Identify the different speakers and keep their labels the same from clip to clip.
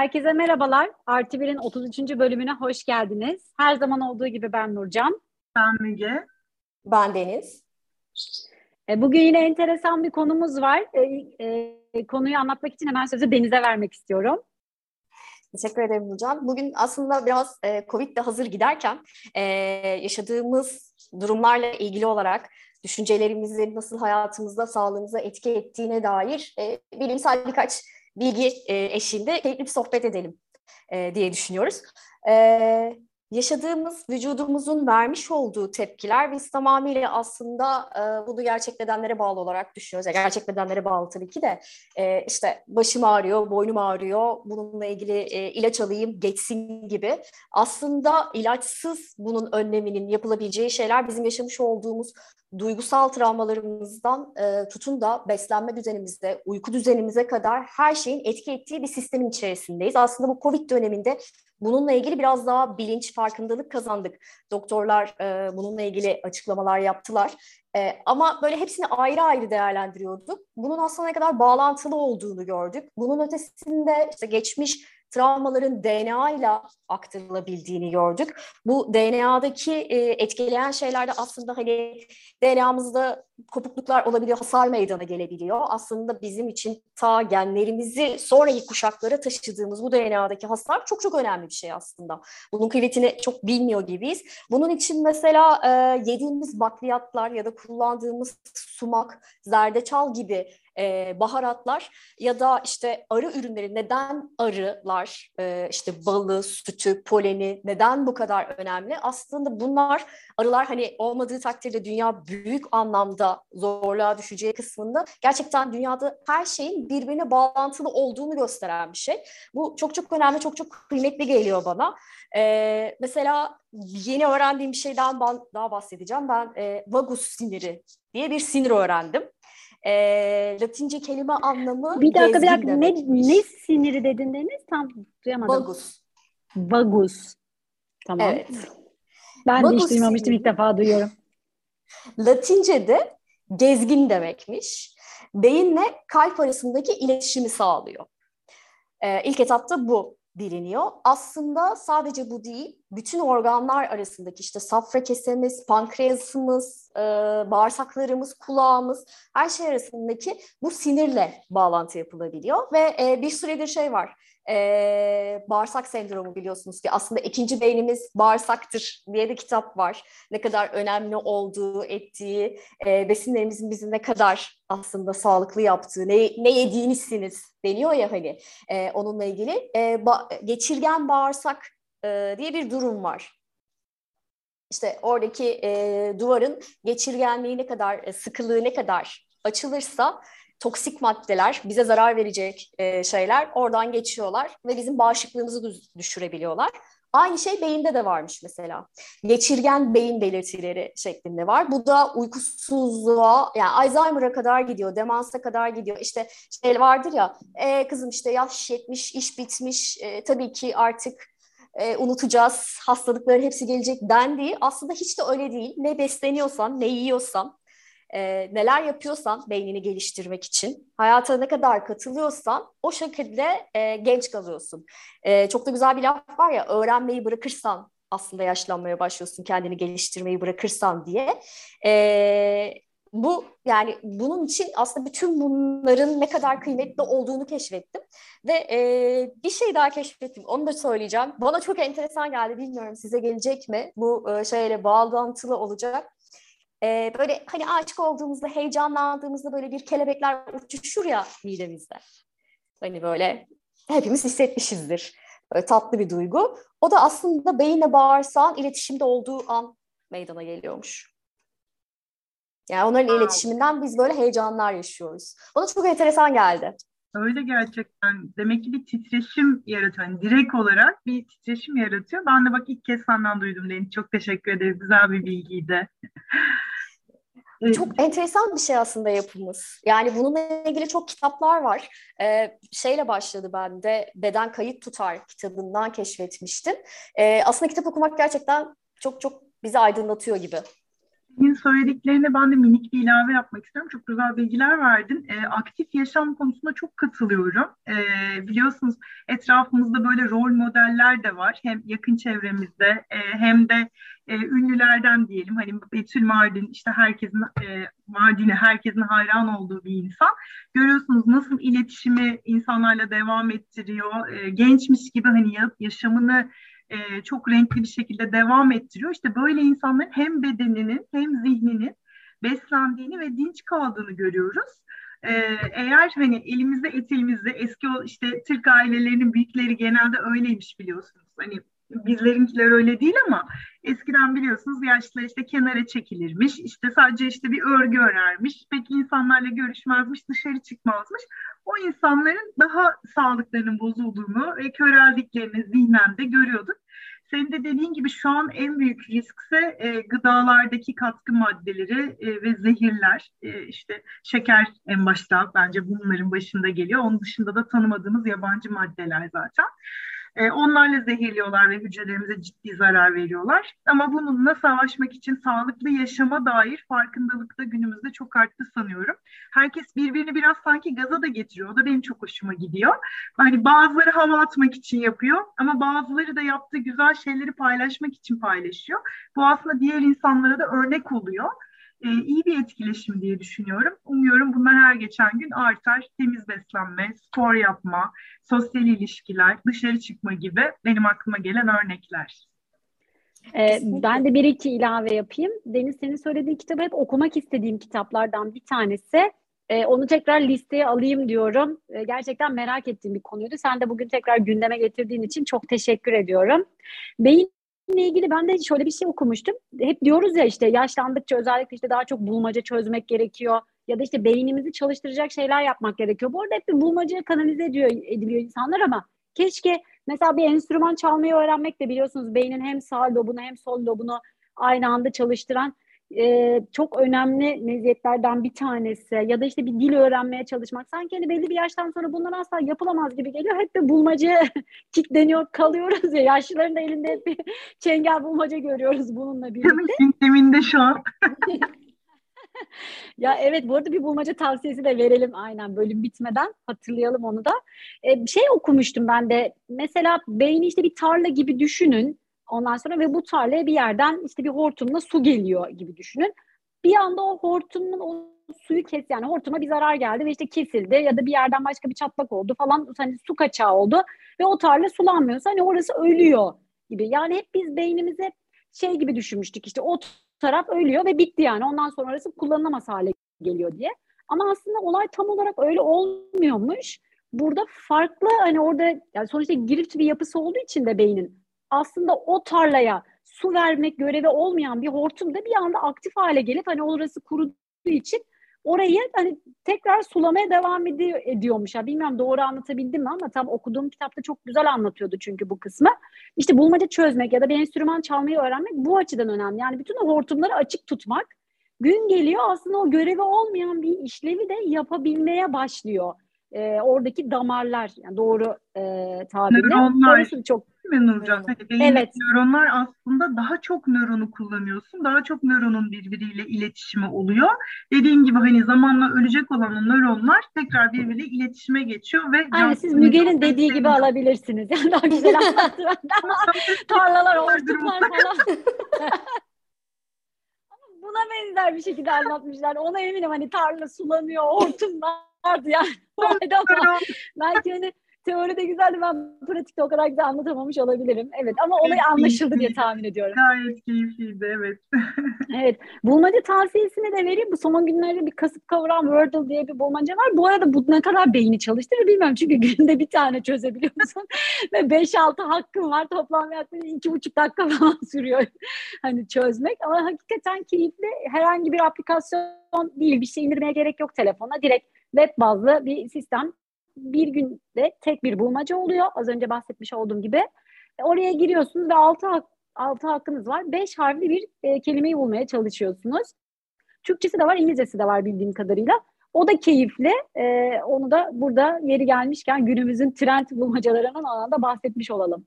Speaker 1: Herkese merhabalar. Artı 1'in 33. bölümüne hoş geldiniz. Her zaman olduğu gibi ben Nurcan.
Speaker 2: Ben Müge.
Speaker 3: Ben Deniz.
Speaker 1: E, bugün yine enteresan bir konumuz var. E, e, konuyu anlatmak için hemen sözü Deniz'e vermek istiyorum.
Speaker 3: Teşekkür ederim Nurcan. Bugün aslında biraz e, Covid'de hazır giderken e, yaşadığımız durumlarla ilgili olarak düşüncelerimizi nasıl hayatımızda, sağlığımıza etki ettiğine dair e, bilimsel birkaç bilgi e, eşliğinde keyifli bir sohbet edelim e, diye düşünüyoruz. E, yaşadığımız vücudumuzun vermiş olduğu tepkiler biz tamamıyla aslında e, bunu gerçek nedenlere bağlı olarak düşünüyoruz. Yani gerçek nedenlere bağlı tabii ki de e, işte başım ağrıyor, boynum ağrıyor, bununla ilgili e, ilaç alayım geçsin gibi. Aslında ilaçsız bunun önleminin yapılabileceği şeyler bizim yaşamış olduğumuz duygusal travmalarımızdan e, tutun da beslenme düzenimizde, uyku düzenimize kadar her şeyin etki ettiği bir sistemin içerisindeyiz. Aslında bu Covid döneminde bununla ilgili biraz daha bilinç, farkındalık kazandık. Doktorlar e, bununla ilgili açıklamalar yaptılar. E, ama böyle hepsini ayrı ayrı değerlendiriyorduk. Bunun aslında ne kadar bağlantılı olduğunu gördük. Bunun ötesinde işte geçmiş travmaların DNA ile aktarılabildiğini gördük. Bu DNA'daki e, etkileyen şeylerde aslında hani DNA'mızda kopukluklar olabiliyor, hasar meydana gelebiliyor. Aslında bizim için ta genlerimizi sonraki kuşaklara taşıdığımız bu DNA'daki hasar çok çok önemli bir şey aslında. Bunun kıymetini çok bilmiyor gibiyiz. Bunun için mesela e, yediğimiz bakliyatlar ya da kullandığımız sumak, zerdeçal gibi e, baharatlar ya da işte arı ürünleri neden arılar e, işte balı, sütü, poleni neden bu kadar önemli? Aslında bunlar arılar hani olmadığı takdirde dünya büyük anlamda zorluğa düşeceği kısmında gerçekten dünyada her şeyin birbirine bağlantılı olduğunu gösteren bir şey. Bu çok çok önemli, çok çok kıymetli geliyor bana. Ee, mesela yeni öğrendiğim bir şeyden daha bahsedeceğim. Ben e, vagus siniri diye bir sinir öğrendim. E, Latince kelime anlamı
Speaker 1: Bir dakika bir dakika ne, ne siniri dedin Deniz? Tam duyamadım.
Speaker 3: Vagus.
Speaker 1: Vagus. Tamam.
Speaker 3: Evet.
Speaker 1: Ben Vagus de hiç duymamıştım ilk defa duyuyorum.
Speaker 3: Latince'de gezgin demekmiş. Beyinle kalp arasındaki iletişimi sağlıyor. Ee, ilk etapta bu biliniyor. Aslında sadece bu değil, bütün organlar arasındaki işte safra kesemiz, pankreasımız, e, bağırsaklarımız, kulağımız, her şey arasındaki bu sinirle bağlantı yapılabiliyor. Ve e, bir süredir şey var, e, bağırsak sendromu biliyorsunuz ki aslında ikinci beynimiz bağırsaktır diye de kitap var. Ne kadar önemli olduğu, ettiği, e, besinlerimizin bizi ne kadar aslında sağlıklı yaptığı, ne, ne yediğinizsiniz deniyor ya hani e, onunla ilgili. E, ba- geçirgen bağırsak e, diye bir durum var. İşte oradaki e, duvarın geçirgenliği ne kadar, e, sıkılığı ne kadar açılırsa toksik maddeler, bize zarar verecek e, şeyler oradan geçiyorlar ve bizim bağışıklığımızı düşürebiliyorlar. Aynı şey beyinde de varmış mesela. Geçirgen beyin belirtileri şeklinde var. Bu da uykusuzluğa, yani Alzheimer'a kadar gidiyor, demansa kadar gidiyor. İşte şey vardır ya, e, kızım işte yaş yetmiş, iş bitmiş, e, tabii ki artık e, unutacağız, hastalıkların hepsi gelecek dendiği aslında hiç de öyle değil. Ne besleniyorsan, ne yiyorsan, e, neler yapıyorsan beynini geliştirmek için, hayata ne kadar katılıyorsan o şekilde e, genç kalıyorsun. E, çok da güzel bir laf var ya, öğrenmeyi bırakırsan aslında yaşlanmaya başlıyorsun, kendini geliştirmeyi bırakırsan diye. E, bu yani bunun için aslında bütün bunların ne kadar kıymetli olduğunu keşfettim ve e, bir şey daha keşfettim onu da söyleyeceğim bana çok enteresan geldi bilmiyorum size gelecek mi bu e, şeyle bağlantılı olacak e, böyle hani aşık olduğumuzda, heyecanlandığımızda böyle bir kelebekler uçuşur ya midemizde. Hani böyle hepimiz hissetmişizdir. Böyle tatlı bir duygu. O da aslında beyinle bağırsağın iletişimde olduğu an meydana geliyormuş. Yani onların iletişiminden biz böyle heyecanlar yaşıyoruz. Bana çok enteresan geldi.
Speaker 2: Öyle gerçekten. Demek ki bir titreşim yaratıyor. Yani direkt olarak bir titreşim yaratıyor. Ben de bak ilk kez senden duydum Deniz. Çok teşekkür ederim. Güzel bir bilgiydi.
Speaker 3: Çok enteresan bir şey aslında yapımız. Yani bununla ilgili çok kitaplar var. Ee, şeyle başladı bende Beden Kayıt Tutar kitabından keşfetmiştim. Ee, aslında kitap okumak gerçekten çok çok bizi aydınlatıyor gibi.
Speaker 2: Senin söylediklerine ben de minik bir ilave yapmak istiyorum. Çok güzel bilgiler verdin. E, aktif yaşam konusunda çok katılıyorum. E, biliyorsunuz etrafımızda böyle rol modeller de var. Hem yakın çevremizde e, hem de e, ünlülerden diyelim. Hani Betül Mardin işte herkesin e, Mardin'e herkesin hayran olduğu bir insan. Görüyorsunuz nasıl iletişimi insanlarla devam ettiriyor. E, gençmiş gibi hani yaşamını e, çok renkli bir şekilde devam ettiriyor. İşte böyle insanların hem bedeninin hem zihninin beslendiğini ve dinç kaldığını görüyoruz. Ee, eğer hani elimizde etimizde eski o işte Türk ailelerinin büyükleri genelde öyleymiş biliyorsunuz. Hani bizlerinkiler öyle değil ama eskiden biliyorsunuz yaşlılar işte kenara çekilirmiş. işte sadece işte bir örgü örermiş. Pek insanlarla görüşmezmiş, dışarı çıkmazmış. O insanların daha sağlıklarının bozulduğunu ve köreldiklerini zihnen de görüyorduk. Senin de dediğin gibi şu an en büyük riskse e, gıdalardaki katkı maddeleri e, ve zehirler. E, işte şeker en başta bence bunların başında geliyor. Onun dışında da tanımadığımız yabancı maddeler zaten. E, onlarla zehirliyorlar ve hücrelerimize ciddi zarar veriyorlar. Ama bununla savaşmak için sağlıklı yaşama dair farkındalık da günümüzde çok arttı sanıyorum. Herkes birbirini biraz sanki gaza da getiriyor. O da benim çok hoşuma gidiyor. Hani bazıları hava atmak için yapıyor ama bazıları da yaptığı güzel şeyleri paylaşmak için paylaşıyor. Bu aslında diğer insanlara da örnek oluyor e, iyi bir etkileşim diye düşünüyorum. Umuyorum bunlar her geçen gün artar. Temiz beslenme, spor yapma, sosyal ilişkiler, dışarı çıkma gibi benim aklıma gelen örnekler.
Speaker 1: Ee, ben de bir iki ilave yapayım. Deniz senin söylediğin kitabı hep okumak istediğim kitaplardan bir tanesi. Ee, onu tekrar listeye alayım diyorum. Ee, gerçekten merak ettiğim bir konuydu. Sen de bugün tekrar gündeme getirdiğin için çok teşekkür ediyorum. Beyin ile ilgili ben de şöyle bir şey okumuştum. Hep diyoruz ya işte yaşlandıkça özellikle işte daha çok bulmaca çözmek gerekiyor ya da işte beynimizi çalıştıracak şeyler yapmak gerekiyor. Bu arada hep bir bulmacaya kanalize ediyor, ediliyor insanlar ama keşke mesela bir enstrüman çalmayı öğrenmek de biliyorsunuz beynin hem sağ lobunu hem sol lobunu aynı anda çalıştıran e, çok önemli meziyetlerden bir tanesi ya da işte bir dil öğrenmeye çalışmak sanki hani belli bir yaştan sonra bundan asla yapılamaz gibi geliyor. Hep de bulmaca kitleniyor kalıyoruz ya yaşlıların da elinde hep bir çengel bulmaca görüyoruz bununla birlikte.
Speaker 2: Gündeminde şu an.
Speaker 1: ya evet bu arada bir bulmaca tavsiyesi de verelim aynen bölüm bitmeden hatırlayalım onu da. Ee, şey okumuştum ben de mesela beyni işte bir tarla gibi düşünün Ondan sonra ve bu tarlaya bir yerden işte bir hortumla su geliyor gibi düşünün. Bir anda o hortumun o suyu kes yani hortuma bir zarar geldi ve işte kesildi ya da bir yerden başka bir çatlak oldu falan hani su kaçağı oldu ve o tarla sulanmıyorsa hani orası ölüyor gibi. Yani hep biz beynimize şey gibi düşünmüştük işte o taraf ölüyor ve bitti yani ondan sonra orası kullanılamaz hale geliyor diye. Ama aslında olay tam olarak öyle olmuyormuş. Burada farklı hani orada yani sonuçta girift bir yapısı olduğu için de beynin aslında o tarlaya su vermek görevi olmayan bir hortum da bir anda aktif hale gelip hani orası kuruduğu için orayı hani tekrar sulamaya devam ediyor, ediyormuş. Ya bilmiyorum doğru anlatabildim mi ama tam okuduğum kitapta çok güzel anlatıyordu çünkü bu kısmı. İşte bulmaca çözmek ya da bir enstrüman çalmayı öğrenmek bu açıdan önemli. Yani bütün o hortumları açık tutmak gün geliyor aslında o görevi olmayan bir işlevi de yapabilmeye başlıyor. Ee, oradaki damarlar yani doğru e, tabirle.
Speaker 2: Nöronlar. Orası çok mi Nurcan? Hani beyindeki evet. nöronlar aslında daha çok nöronu kullanıyorsun. Daha çok nöronun birbiriyle iletişimi oluyor. Dediğin gibi hani zamanla ölecek olan nöronlar tekrar birbiriyle iletişime geçiyor ve
Speaker 1: Aynen siz Müge'nin dediği gibi alabilirsiniz. Yani daha güzel anlattı Tarlalar, hortumlar falan. buna benzer bir şekilde anlatmışlar. Ona eminim hani tarla sulanıyor, hortumlar vardı yani. Belki hani teoride güzeldi ben pratikte o kadar güzel anlatamamış olabilirim. Evet ama olay anlaşıldı diye tahmin ediyorum.
Speaker 2: Gayet keyifliydi evet.
Speaker 1: evet. Bulmaca tavsiyesini de vereyim. Bu son günlerde bir kasıp kavuran Wordle diye bir bulmaca var. Bu arada bu ne kadar beyni çalıştırır bilmiyorum. Çünkü günde bir tane çözebiliyor musun? Ve 5-6 hakkım var. Toplam yaklaşık 2,5 dakika falan sürüyor hani çözmek. Ama hakikaten keyifli. Herhangi bir aplikasyon değil. Bir şey indirmeye gerek yok telefona. Direkt web bazlı bir sistem bir günde tek bir bulmaca oluyor. Az önce bahsetmiş olduğum gibi. E, oraya giriyorsunuz ve altı, altı hakkınız var. Beş harfli bir e, kelimeyi bulmaya çalışıyorsunuz. Türkçesi de var, İngilizcesi de var bildiğim kadarıyla. O da keyifli. E, onu da burada yeri gelmişken günümüzün trend bulmacalarının alanda bahsetmiş olalım.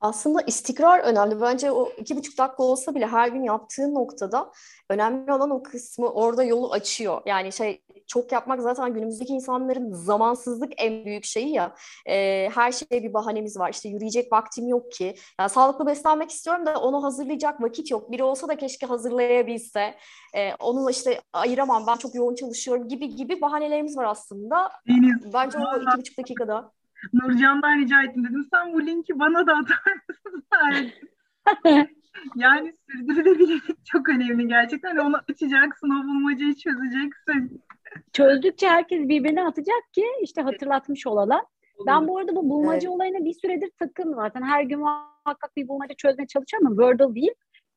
Speaker 3: Aslında istikrar önemli. Bence o iki buçuk dakika olsa bile her gün yaptığın noktada önemli olan o kısmı orada yolu açıyor. Yani şey çok yapmak zaten günümüzdeki insanların zamansızlık en büyük şeyi ya. E, her şeye bir bahanemiz var. İşte yürüyecek vaktim yok ki. Yani sağlıklı beslenmek istiyorum da onu hazırlayacak vakit yok. Biri olsa da keşke hazırlayabilse. E, onu işte ayıramam ben çok yoğun çalışıyorum gibi gibi bahanelerimiz var aslında. Deniz, Bence o iki buçuk dakikada
Speaker 2: Nurcan'dan rica ettim dedim. Sen bu linki bana da atar mısın? yani sürdürülebilirlik çok önemli gerçekten. Onu açacaksın, o bulmacayı çözeceksin.
Speaker 1: Çözdükçe herkes birbirine atacak ki işte hatırlatmış olalım. Ben bu arada bu bulmaca evet. olayına bir süredir takım zaten. Her gün muhakkak bir bulmaca çözmeye çalışıyorum ama Wordle değil.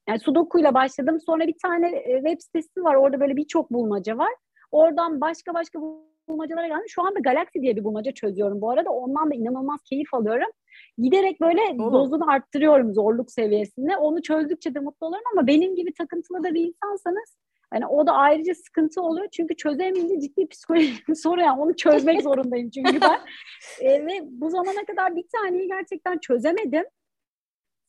Speaker 1: Yani Sudoku ile başladım. Sonra bir tane e, web sitesi var. Orada böyle birçok bulmaca var. Oradan başka başka bulmacalara geldim. Şu anda Galaxy diye bir bulmaca çözüyorum bu arada. Ondan da inanılmaz keyif alıyorum. Giderek böyle Olur. dozunu arttırıyorum zorluk seviyesinde. Onu çözdükçe de mutlu oluyorum ama benim gibi takıntılı da bir insansanız hani o da ayrıca sıkıntı oluyor. Çünkü çözemeyince ciddi psikolojik soru yani onu çözmek zorundayım çünkü ben. e, ve bu zamana kadar bir taneyi gerçekten çözemedim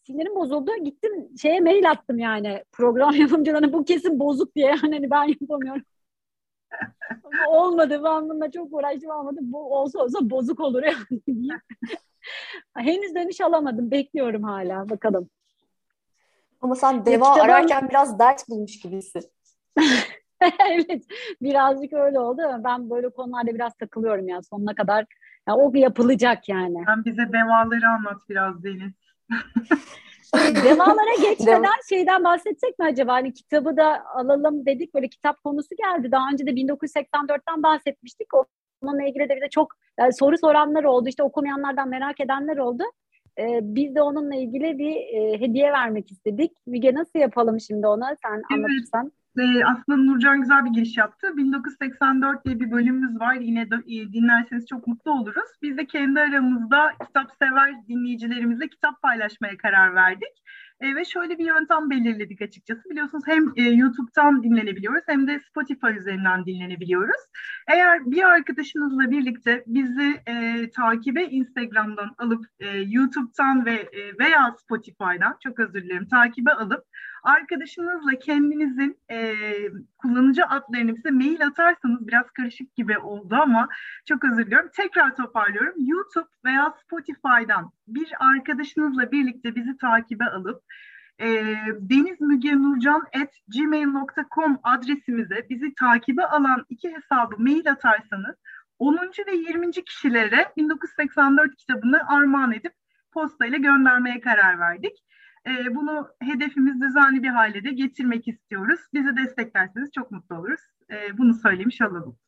Speaker 1: sinirim bozuldu. Gittim şeye mail attım yani program yapımcılarına bu kesin bozuk diye yani hani ben yapamıyorum. Olmadı. Ben bununla çok uğraştım olmadı. Bu olsa olsa bozuk olur yani. Henüz dönüş alamadım. Bekliyorum hala. Bakalım.
Speaker 3: Ama sen deva Kitabın... ararken biraz dert bulmuş gibisin.
Speaker 1: evet. Birazcık öyle oldu. Ben böyle konularda biraz takılıyorum ya sonuna kadar. Ya o yapılacak yani.
Speaker 2: Sen bize devaları anlat biraz Deniz.
Speaker 1: Devalara geçmeden şeyden bahsetsek mi acaba? Hani kitabı da alalım dedik. Böyle kitap konusu geldi. Daha önce de 1984'ten bahsetmiştik. Onunla ilgili de bize çok yani soru soranlar oldu. İşte okumayanlardan merak edenler oldu. Ee, biz de onunla ilgili bir e, hediye vermek istedik. Müge nasıl yapalım şimdi ona? Sen evet. anlatırsan.
Speaker 2: E, aslında Nurcan güzel bir giriş yaptı. 1984 diye bir bölümümüz var. Yine e, dinlerseniz çok mutlu oluruz. Biz de kendi aramızda kitap sever dinleyicilerimizle kitap paylaşmaya karar verdik. E, ve şöyle bir yöntem belirledik açıkçası. Biliyorsunuz hem e, YouTube'dan dinlenebiliyoruz hem de Spotify üzerinden dinlenebiliyoruz. Eğer bir arkadaşınızla birlikte bizi e, takibe Instagram'dan alıp e, YouTube'dan ve e, veya Spotify'dan çok özür dilerim takibe alıp arkadaşınızla kendinizin e, kullanıcı adlarını bize mail atarsanız biraz karışık gibi oldu ama çok özür diliyorum. Tekrar toparlıyorum. YouTube veya Spotify'dan bir arkadaşınızla birlikte bizi takibe alıp e, denizmügenurcan.gmail.com adresimize bizi takibe alan iki hesabı mail atarsanız 10. ve 20. kişilere 1984 kitabını armağan edip postayla göndermeye karar verdik. E, bunu hedefimiz düzenli bir hale de getirmek istiyoruz. Bizi desteklerseniz çok mutlu oluruz. E, bunu söylemiş olalım.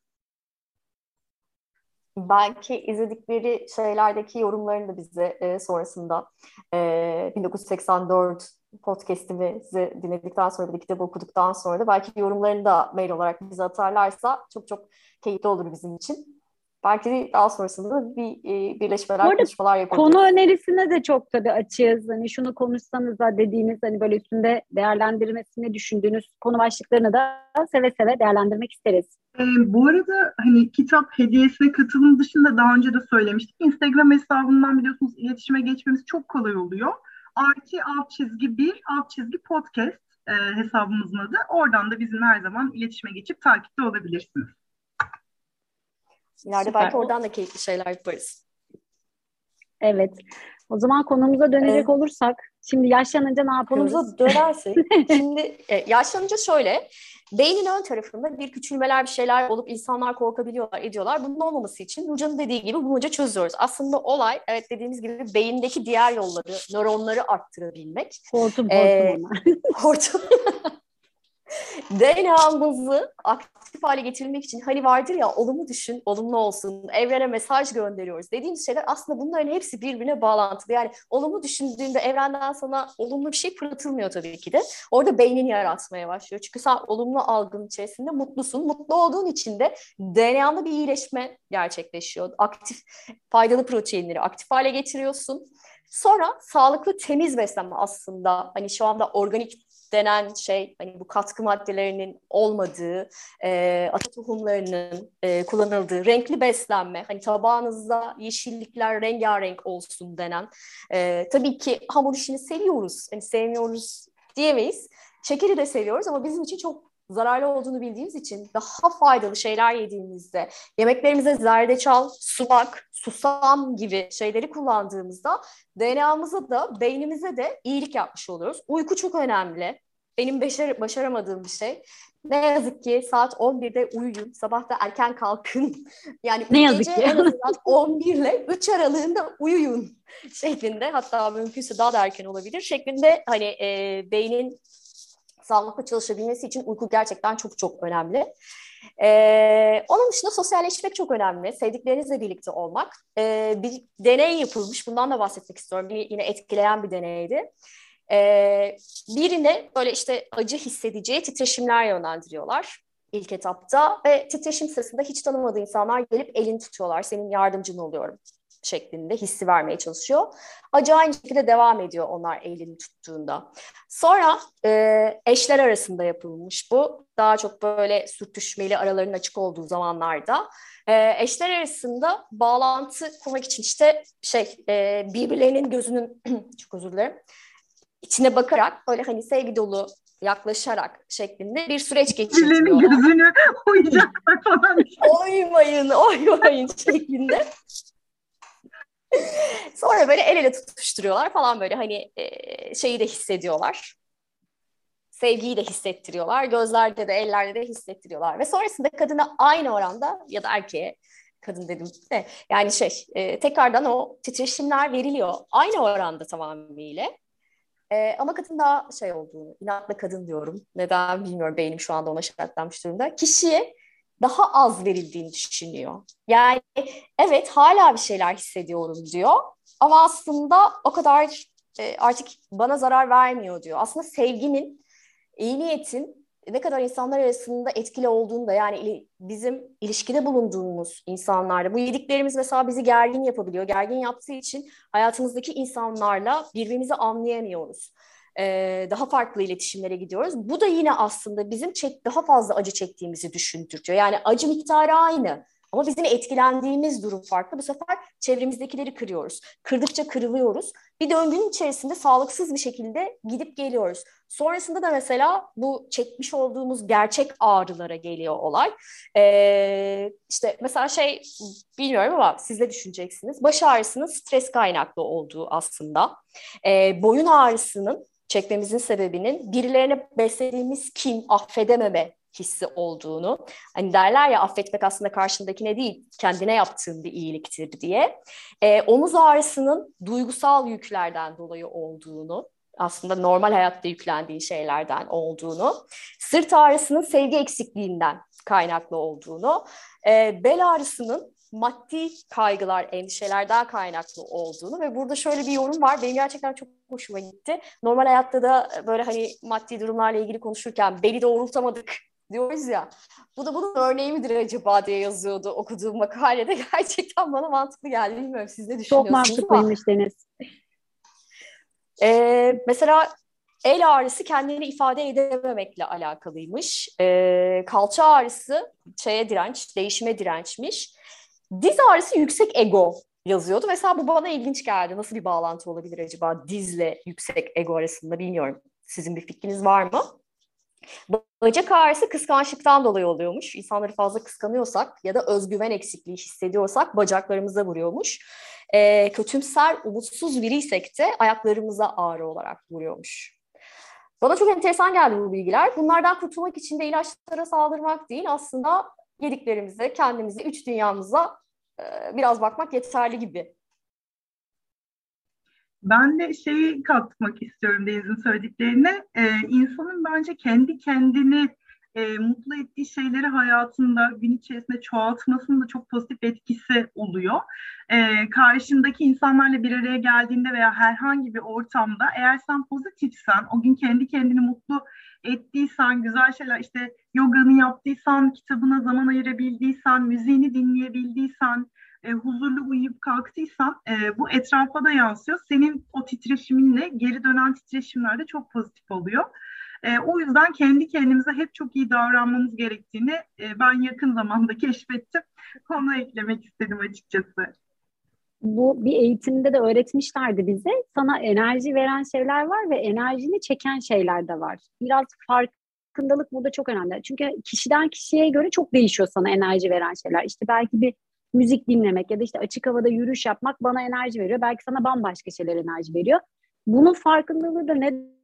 Speaker 3: Belki izledikleri şeylerdeki yorumlarını da bize e, sonrasında e, 1984 podcast'imizi dinledikten sonra bir kitabı okuduktan sonra da belki yorumlarını da mail olarak bize atarlarsa çok çok keyifli olur bizim için belki daha sonrasında bir e, birleşmeler, Orada konuşmalar yapabiliriz.
Speaker 1: Konu önerisine de çok tabii açığız. Hani şunu konuşsanız da dediğiniz hani böyle üstünde değerlendirmesini düşündüğünüz konu başlıklarını da seve seve değerlendirmek isteriz.
Speaker 2: E, bu arada hani kitap hediyesine katılım dışında daha önce de söylemiştik. Instagram hesabından biliyorsunuz iletişime geçmemiz çok kolay oluyor. Artı alt çizgi bir alt çizgi podcast e, hesabımızın adı. Oradan da bizim her zaman iletişime geçip takipte olabilirsiniz.
Speaker 3: İleride Süper. belki oradan da keyifli şeyler yaparız.
Speaker 1: Evet. O zaman konumuza dönecek evet. olursak, şimdi yaşlanınca ne yapalım?
Speaker 3: Konumuza dönersek, şimdi e, yaşlanınca şöyle, beynin ön tarafında bir küçülmeler bir şeyler olup insanlar korkabiliyorlar, ediyorlar. Bunun olmaması için Nurcan'ın dediği gibi bulmaca çözüyoruz. Aslında olay, evet dediğimiz gibi beyindeki diğer yolları, nöronları arttırabilmek.
Speaker 1: Hortum, hortum. Ee,
Speaker 3: hortum. DNA'mızı aktif hale getirmek için hani vardır ya olumlu düşün, olumlu olsun, evrene mesaj gönderiyoruz dediğimiz şeyler aslında bunların hepsi birbirine bağlantılı. Yani olumlu düşündüğünde evrenden sana olumlu bir şey fırlatılmıyor tabii ki de. Orada beynini yaratmaya başlıyor. Çünkü sen olumlu algın içerisinde mutlusun. Mutlu olduğun için de DNA'nda bir iyileşme gerçekleşiyor. Aktif faydalı proteinleri aktif hale getiriyorsun. Sonra sağlıklı temiz beslenme aslında hani şu anda organik denen şey hani bu katkı maddelerinin olmadığı, e, ata tohumlarının e, kullanıldığı, renkli beslenme, hani tabağınızda yeşillikler rengarenk olsun denen. E, tabii ki hamur işini seviyoruz, hani sevmiyoruz diyemeyiz. Şekeri de seviyoruz ama bizim için çok zararlı olduğunu bildiğimiz için daha faydalı şeyler yediğimizde, yemeklerimize zerdeçal, sumak, susam gibi şeyleri kullandığımızda DNA'mıza da beynimize de iyilik yapmış oluyoruz. Uyku çok önemli. Benim beşer, başaramadığım bir şey. Ne yazık ki saat 11'de uyuyun, sabah da erken kalkın. Yani ne yazık ki. en azından 11 ile 3 aralığında uyuyun şeklinde. Hatta mümkünse daha da erken olabilir şeklinde hani e, beynin sağlıklı çalışabilmesi için uyku gerçekten çok çok önemli. Ee, onun dışında sosyalleşmek çok önemli. Sevdiklerinizle birlikte olmak. Ee, bir deney yapılmış. Bundan da bahsetmek istiyorum. Bir, yine etkileyen bir deneydi. Ee, birine böyle işte acı hissedeceği titreşimler yönlendiriyorlar ilk etapta ve titreşim sırasında hiç tanımadığı insanlar gelip elini tutuyorlar. Senin yardımcın oluyorum şeklinde hissi vermeye çalışıyor. Acı aynı şekilde devam ediyor onlar elini tuttuğunda. Sonra e, eşler arasında yapılmış bu. Daha çok böyle sürtüşmeli araların açık olduğu zamanlarda. E, eşler arasında bağlantı kurmak için işte şey e, birbirlerinin gözünün çok özür dilerim içine bakarak böyle hani sevgi dolu yaklaşarak şeklinde bir süreç geçiriyorlar.
Speaker 2: Birbirlerinin gözünü oyacaklar falan.
Speaker 3: oymayın, oymayın şeklinde. Sonra böyle el ele tutuşturuyorlar falan böyle hani e, şeyi de hissediyorlar. Sevgiyi de hissettiriyorlar. Gözlerde de ellerde de hissettiriyorlar. Ve sonrasında kadına aynı oranda ya da erkeğe kadın dedim de yani şey e, tekrardan o titreşimler veriliyor. Aynı oranda tamamıyla. E, ama kadın daha şey olduğunu, inatla kadın diyorum. Neden bilmiyorum beynim şu anda ona şartlanmış durumda. Kişiye daha az verildiğini düşünüyor. Yani evet hala bir şeyler hissediyorum diyor ama aslında o kadar e, artık bana zarar vermiyor diyor. Aslında sevginin, iyi niyetin ne kadar insanlar arasında etkili olduğunu da yani bizim ilişkide bulunduğumuz insanlarla bu yediklerimiz mesela bizi gergin yapabiliyor. Gergin yaptığı için hayatımızdaki insanlarla birbirimizi anlayamıyoruz e, daha farklı iletişimlere gidiyoruz. Bu da yine aslında bizim çek, daha fazla acı çektiğimizi düşündürtüyor. Yani acı miktarı aynı ama bizim etkilendiğimiz durum farklı. Bu sefer çevremizdekileri kırıyoruz. Kırdıkça kırılıyoruz. Bir döngünün içerisinde sağlıksız bir şekilde gidip geliyoruz. Sonrasında da mesela bu çekmiş olduğumuz gerçek ağrılara geliyor olay. Ee, işte mesela şey bilmiyorum ama siz de düşüneceksiniz. Baş ağrısının stres kaynaklı olduğu aslında. Ee, boyun ağrısının çekmemizin sebebinin birilerine beslediğimiz kim affedememe hissi olduğunu. Hani derler ya affetmek aslında karşındakine değil kendine yaptığın bir iyiliktir diye. E, omuz ağrısının duygusal yüklerden dolayı olduğunu aslında normal hayatta yüklendiği şeylerden olduğunu, sırt ağrısının sevgi eksikliğinden kaynaklı olduğunu, e, bel ağrısının maddi kaygılar, endişelerden kaynaklı olduğunu ve burada şöyle bir yorum var. Benim gerçekten çok hoşuma gitti. Normal hayatta da böyle hani maddi durumlarla ilgili konuşurken beli doğrultamadık diyoruz ya. Bu da bunun örneği midir acaba diye yazıyordu okuduğum makalede. Gerçekten bana mantıklı geldi. Bilmiyorum siz ne düşünüyorsunuz
Speaker 1: Çok mantıklıymış Deniz.
Speaker 3: Ee, mesela el ağrısı kendini ifade edememekle alakalıymış. Ee, kalça ağrısı şeye direnç, değişime dirençmiş. Diz ağrısı yüksek ego yazıyordu. Mesela bu bana ilginç geldi. Nasıl bir bağlantı olabilir acaba dizle yüksek ego arasında bilmiyorum. Sizin bir fikriniz var mı? Bacak ağrısı kıskançlıktan dolayı oluyormuş. İnsanları fazla kıskanıyorsak ya da özgüven eksikliği hissediyorsak bacaklarımıza vuruyormuş. E, kötümser, umutsuz biriysek de ayaklarımıza ağrı olarak vuruyormuş. Bana çok enteresan geldi bu bilgiler. Bunlardan kurtulmak için de ilaçlara saldırmak değil aslında yediklerimize, kendimize, üç dünyamıza e, biraz bakmak yeterli gibi.
Speaker 2: Ben de şeyi katmak istiyorum Deniz'in söylediklerine. Ee, insanın bence kendi kendini e, mutlu ettiği şeyleri hayatında gün içerisinde çoğaltmasının da çok pozitif etkisi oluyor. E, karşındaki insanlarla bir araya geldiğinde veya herhangi bir ortamda eğer sen pozitifsen, o gün kendi kendini mutlu ettiysen, güzel şeyler işte yoganı yaptıysan, kitabına zaman ayırabildiysen, müziğini dinleyebildiysen, e, huzurlu uyuyup kalktıysan e, bu etrafa da yansıyor. Senin o titreşiminle geri dönen titreşimler de çok pozitif oluyor. E, o yüzden kendi kendimize hep çok iyi davranmamız gerektiğini e, ben yakın zamanda keşfettim. Onu eklemek istedim açıkçası.
Speaker 1: Bu bir eğitimde de öğretmişlerdi bize. Sana enerji veren şeyler var ve enerjini çeken şeyler de var. Biraz farkındalık burada çok önemli. Çünkü kişiden kişiye göre çok değişiyor sana enerji veren şeyler. İşte belki bir müzik dinlemek ya da işte açık havada yürüyüş yapmak bana enerji veriyor. Belki sana bambaşka şeyler enerji veriyor. Bunun farkındalığı da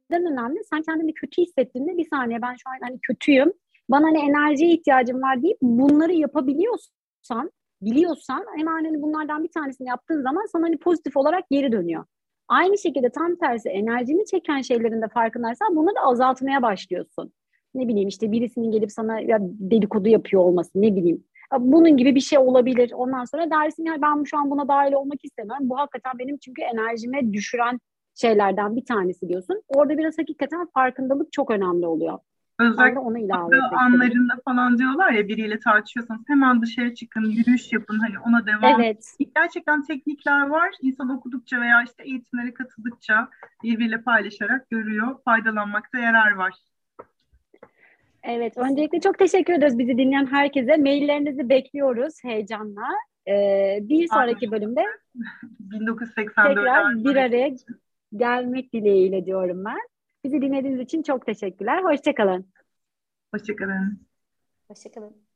Speaker 1: neden önemli? Sen kendini kötü hissettiğinde bir saniye ben şu an hani kötüyüm. Bana hani enerjiye ihtiyacım var deyip bunları yapabiliyorsan, biliyorsan hemen hani bunlardan bir tanesini yaptığın zaman sana hani pozitif olarak geri dönüyor. Aynı şekilde tam tersi enerjini çeken şeylerin de farkındaysan bunları azaltmaya başlıyorsun. Ne bileyim işte birisinin gelip sana ya dedikodu yapıyor olması ne bileyim bunun gibi bir şey olabilir. Ondan sonra dersin ya ben şu an buna dahil olmak istemiyorum. Bu hakikaten benim çünkü enerjime düşüren şeylerden bir tanesi diyorsun. Orada biraz hakikaten farkındalık çok önemli oluyor.
Speaker 2: Özellikle onu ilave anlarında falan diyorlar ya biriyle tartışıyorsanız hemen dışarı çıkın, yürüyüş yapın hani ona devam. Evet. Gerçekten teknikler var. İnsan okudukça veya işte eğitimlere katıldıkça birbiriyle paylaşarak görüyor. Faydalanmakta yarar var.
Speaker 1: Evet, öncelikle çok teşekkür ederiz bizi dinleyen herkese. Maillerinizi bekliyoruz heyecanla. Ee, bir sonraki bölümde 1984 tekrar bir araya gelmek dileğiyle diyorum ben. Bizi dinlediğiniz için çok teşekkürler. Hoşçakalın.
Speaker 2: Hoşçakalın.
Speaker 3: Hoşçakalın.